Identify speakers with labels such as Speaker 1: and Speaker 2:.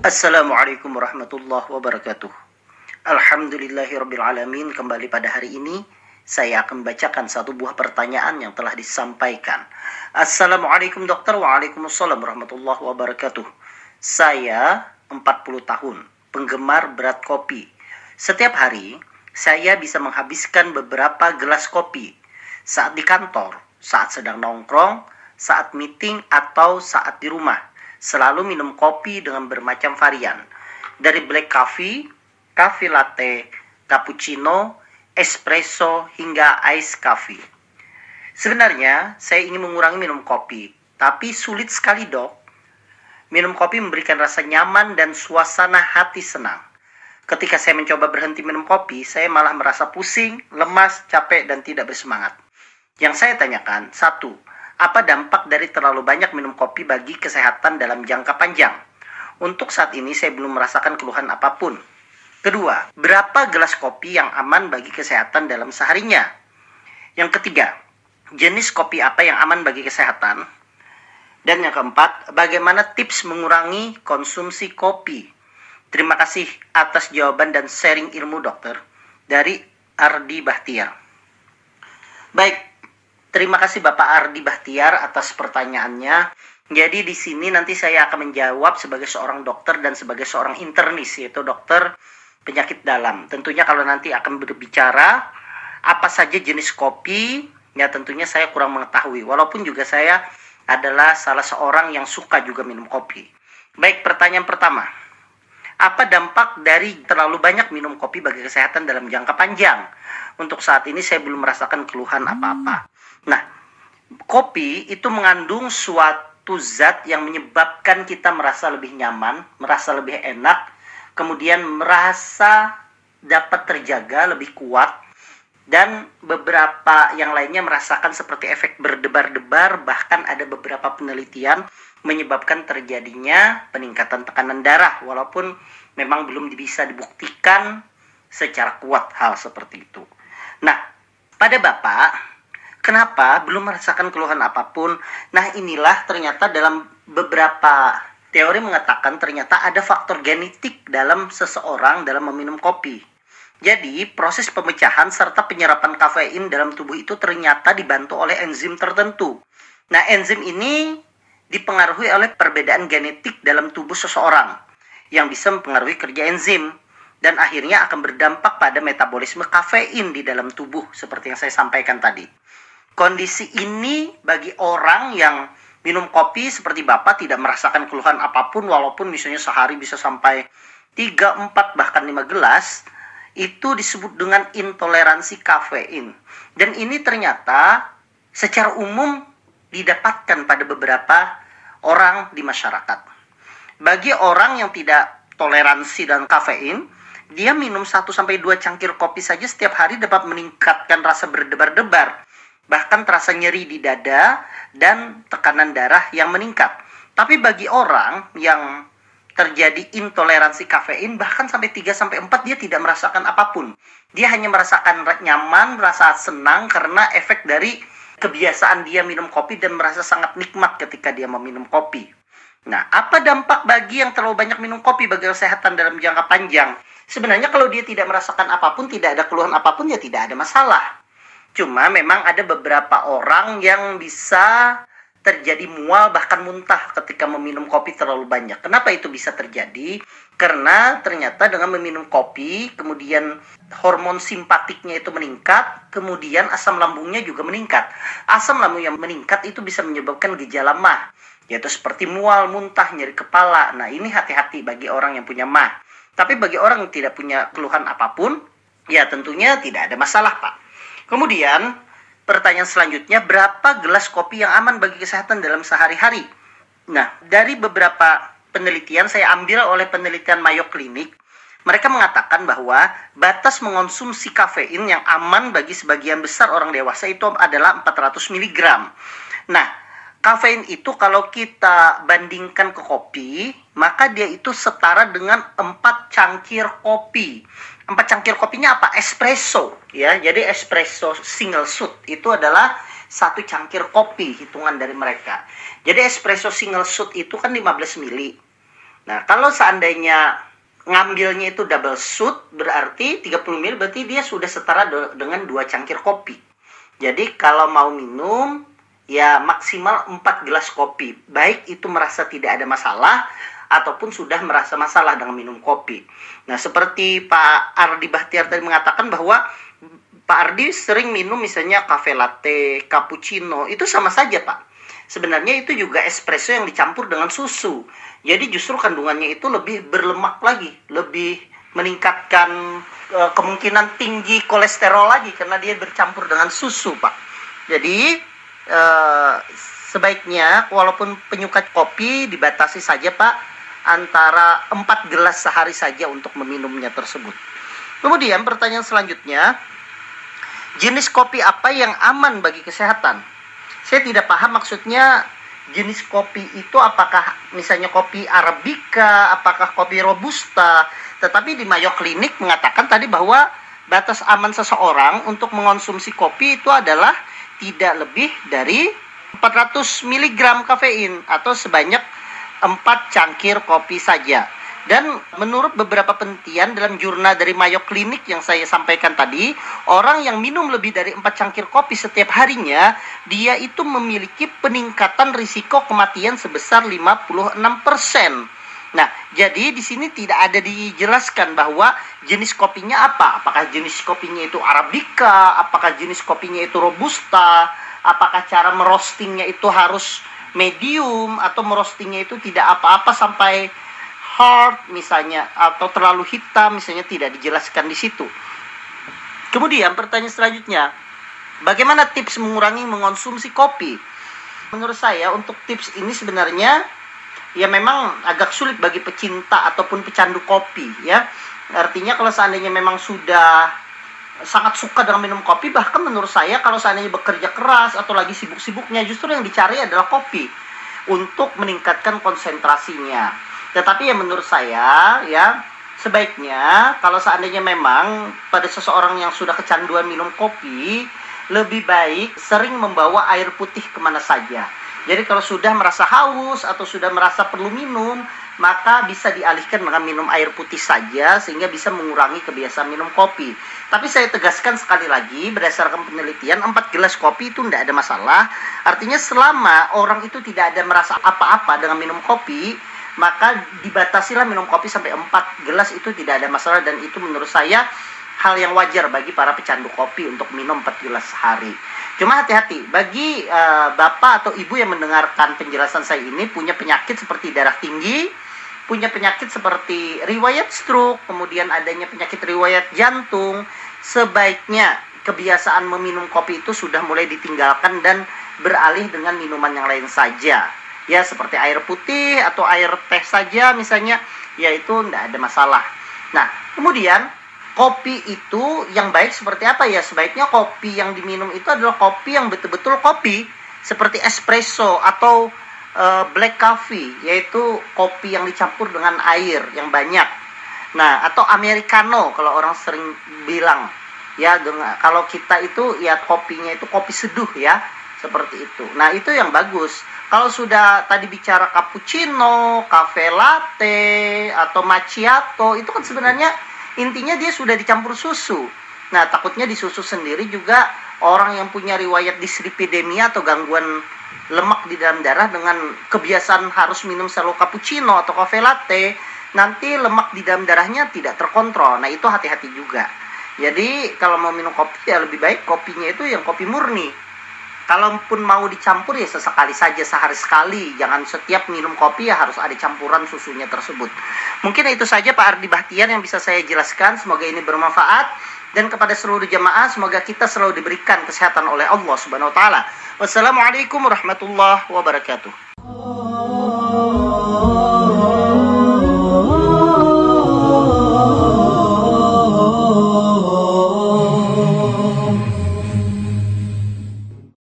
Speaker 1: Assalamualaikum warahmatullahi wabarakatuh. Alhamdulillahirrabbilalamin. Kembali pada hari ini, saya akan bacakan satu buah pertanyaan yang telah disampaikan. Assalamualaikum dokter. Waalaikumsalam warahmatullahi wabarakatuh. Saya 40 tahun, penggemar berat kopi. Setiap hari, saya bisa menghabiskan beberapa gelas kopi. Saat di kantor, saat sedang nongkrong, saat meeting, atau saat di rumah selalu minum kopi dengan bermacam varian. Dari black coffee, cafe latte, cappuccino, espresso, hingga ice coffee. Sebenarnya, saya ingin mengurangi minum kopi, tapi sulit sekali dok. Minum kopi memberikan rasa nyaman dan suasana hati senang. Ketika saya mencoba berhenti minum kopi, saya malah merasa pusing, lemas, capek, dan tidak bersemangat. Yang saya tanyakan, satu, apa dampak dari terlalu banyak minum kopi bagi kesehatan dalam jangka panjang? Untuk saat ini saya belum merasakan keluhan apa pun. Kedua, berapa gelas kopi yang aman bagi kesehatan dalam seharinya? Yang ketiga, jenis kopi apa yang aman bagi kesehatan? Dan yang keempat, bagaimana tips mengurangi konsumsi kopi? Terima kasih atas jawaban dan sharing ilmu dokter dari Ardi Bahtiar. Baik, Terima kasih Bapak Ardi Bahtiar atas pertanyaannya. Jadi di sini nanti saya akan menjawab sebagai seorang dokter dan sebagai seorang internis yaitu dokter penyakit dalam. Tentunya kalau nanti akan berbicara apa saja jenis kopi, ya tentunya saya kurang mengetahui. Walaupun juga saya adalah salah seorang yang suka juga minum kopi. Baik, pertanyaan pertama. Apa dampak dari terlalu banyak minum kopi bagi kesehatan dalam jangka panjang? Untuk saat ini saya belum merasakan keluhan apa-apa. Nah, kopi itu mengandung suatu zat yang menyebabkan kita merasa lebih nyaman, merasa lebih enak, kemudian merasa dapat terjaga lebih kuat dan beberapa yang lainnya merasakan seperti efek berdebar-debar bahkan ada beberapa penelitian menyebabkan terjadinya peningkatan tekanan darah walaupun memang belum bisa dibuktikan secara kuat hal seperti itu. Nah, pada Bapak Kenapa? Belum merasakan keluhan apa pun. Nah, inilah ternyata dalam beberapa teori mengatakan ternyata ada faktor genetik dalam seseorang dalam meminum kopi. Jadi, proses pemecahan serta penyerapan kafein dalam tubuh itu ternyata dibantu oleh enzim tertentu. Nah, enzim ini dipengaruhi oleh perbedaan genetik dalam tubuh seseorang yang bisa mempengaruhi kerja enzim dan akhirnya akan berdampak pada metabolisme kafein di dalam tubuh seperti yang saya sampaikan tadi. Kondisi ini bagi orang yang minum kopi seperti Bapak tidak merasakan keluhan apa pun walaupun misalnya sehari bisa sampai 3, 4 bahkan 5 gelas itu disebut dengan intoleransi kafein. Dan ini ternyata secara umum didapatkan pada beberapa orang di masyarakat. Bagi orang yang tidak toleransi dan kafein, dia minum 1 sampai 2 cangkir kopi saja setiap hari dapat meningkatkan rasa berdebar-debar bahkan terasa nyeri di dada dan tekanan darah yang meningkat. Tapi bagi orang yang terjadi intoleransi kafein bahkan sampai 3 sampai 4 dia tidak merasakan apa pun. Dia hanya merasakan nyaman, merasa senang karena efek dari kebiasaan dia minum kopi dan merasa sangat nikmat ketika dia meminum kopi. Nah, apa dampak bagi yang terlalu banyak minum kopi bagi kesehatan dalam jangka panjang? Sebenarnya kalau dia tidak merasakan apa pun, tidak ada keluhan apa pun ya tidak ada masalah. Cuma memang ada beberapa orang yang bisa terjadi mual bahkan muntah ketika meminum kopi terlalu banyak. Kenapa itu bisa terjadi? Karena ternyata dengan meminum kopi, kemudian hormon simpatiknya itu meningkat, kemudian asam lambungnya juga meningkat. Asam lambung yang meningkat itu bisa menyebabkan gejala mah, yaitu seperti mual, muntah, nyeri kepala. Nah, ini hati-hati bagi orang yang punya mah. Tapi bagi orang yang tidak punya keluhan apa pun, ya tentunya tidak ada masalah, Pak. Kemudian, pertanyaan selanjutnya, berapa gelas kopi yang aman bagi kesehatan dalam sehari-hari? Nah, dari beberapa penelitian, saya ambil oleh penelitian Mayo Clinic, mereka mengatakan bahwa batas mengonsumsi kafein yang aman bagi sebagian besar orang dewasa itu adalah 400 mg. Nah, kafein itu kalau kita bandingkan ke kopi, maka dia itu setara dengan 4 cangkir kopi empat cangkir kopinya apa? Espresso, ya. Jadi espresso single shot itu adalah satu cangkir kopi hitungan dari mereka. Jadi espresso single shot itu kan 15 mili. Nah, kalau seandainya ngambilnya itu double shoot berarti 30 ml berarti dia sudah setara dengan dua cangkir kopi. Jadi kalau mau minum ya maksimal 4 gelas kopi. Baik itu merasa tidak ada masalah ataupun sudah merasa masalah dengan minum kopi. Nah, seperti Pak Ardi Bahtiar tadi mengatakan bahwa Pak Ardi sering minum misalnya cafe latte, cappuccino, itu sama saja, Pak. Sebenarnya itu juga espresso yang dicampur dengan susu. Jadi justru kandungannya itu lebih berlemak lagi, lebih meningkatkan e, kemungkinan tinggi kolesterol lagi karena dia bercampur dengan susu, Pak. Jadi e, sebaiknya walaupun penyuka kopi dibatasi saja, Pak, antara 4 gelas sehari saja untuk meminumnya tersebut. Kemudian pertanyaan selanjutnya, jenis kopi apa yang aman bagi kesehatan? Saya tidak paham maksudnya jenis kopi itu apakah misalnya kopi arabica, apakah kopi robusta. Tetapi di Mayo Clinic mengatakan tadi bahwa batas aman seseorang untuk mengonsumsi kopi itu adalah tidak lebih dari 400 mg kafein atau sebanyak 4 cangkir kopi saja. Dan menurut beberapa penelitian dalam jurnal dari Mayo Clinic yang saya sampaikan tadi, orang yang minum lebih dari 4 cangkir kopi setiap harinya, dia itu memiliki peningkatan risiko kematian sebesar 56%. Nah, jadi di sini tidak ada dijelaskan bahwa jenis kopinya apa. Apakah jenis kopinya itu arabica, apakah jenis kopinya itu robusta, apakah cara merostingnya itu harus medium atau merostingnya itu tidak apa-apa sampai hard misalnya atau terlalu hitam misalnya tidak dijelaskan di situ. Kemudian pertanyaan selanjutnya, bagaimana tips mengurangi mengonsumsi kopi? Menurut saya untuk tips ini sebenarnya ya memang agak sulit bagi pecinta ataupun pecandu kopi ya. Artinya kalau seandainya memang sudah sangat suka dengan minum kopi bahkan menurut saya kalau seandainya bekerja keras atau lagi sibuk-sibuknya justru yang dicari adalah kopi untuk meningkatkan konsentrasinya tetapi ya menurut saya ya sebaiknya kalau seandainya memang pada seseorang yang sudah kecanduan minum kopi lebih baik sering membawa air putih ke mana saja. Jadi kalau sudah merasa haus atau sudah merasa perlu minum, maka bisa dialihkan dengan minum air putih saja sehingga bisa mengurangi kebiasaan minum kopi. Tapi saya tegaskan sekali lagi berdasarkan penelitian 4 gelas kopi itu tidak ada masalah. Artinya selama orang itu tidak ada merasa apa-apa dengan minum kopi, maka dibatasilah minum kopi sampai 4 gelas itu tidak ada masalah dan itu menurut saya hal yang wajar bagi para pecandu kopi untuk minum 4 gelas sehari. Cuma hati-hati bagi uh, bapak atau ibu yang mendengarkan penjelasan saya ini punya penyakit seperti darah tinggi, punya penyakit seperti riwayat stroke, kemudian adanya penyakit riwayat jantung, sebaiknya kebiasaan meminum kopi itu sudah mulai ditinggalkan dan beralih dengan minuman yang lain saja. Ya seperti air putih atau air teh saja misalnya ya itu tidak ada masalah. Nah kemudian kopi itu yang baik seperti apa ya? Sebaiknya kopi yang diminum itu adalah kopi yang betul-betul kopi seperti espresso atau uh, black coffee yaitu kopi yang dicampur dengan air yang banyak. Nah atau americano kalau orang sering bilang. Ya dengan kalau kita itu ya kopinya itu kopi seduh ya seperti itu. Nah itu yang bagus. Kalau sudah tadi bicara cappuccino, cafe latte, atau macchiato, itu kan sebenarnya intinya dia sudah dicampur susu. Nah, takutnya di susu sendiri juga orang yang punya riwayat dislipidemia atau gangguan lemak di dalam darah dengan kebiasaan harus minum selalu cappuccino atau cafe latte, nanti lemak di dalam darahnya tidak terkontrol. Nah, itu hati-hati juga. Jadi, kalau mau minum kopi ya lebih baik kopinya itu yang kopi murni Kalaupun mau dicampur ya sesekali saja sehari sekali. Jangan setiap minum kopi ya harus ada campuran susunya tersebut. Mungkin itu saja Pak Ardi Bahtian yang bisa saya jelaskan. Semoga ini bermanfaat dan kepada seluruh jemaah semoga kita selalu diberikan kesehatan oleh Allah Subhanahu wa taala. Wassalamualaikum warahmatullahi wabarakatuh.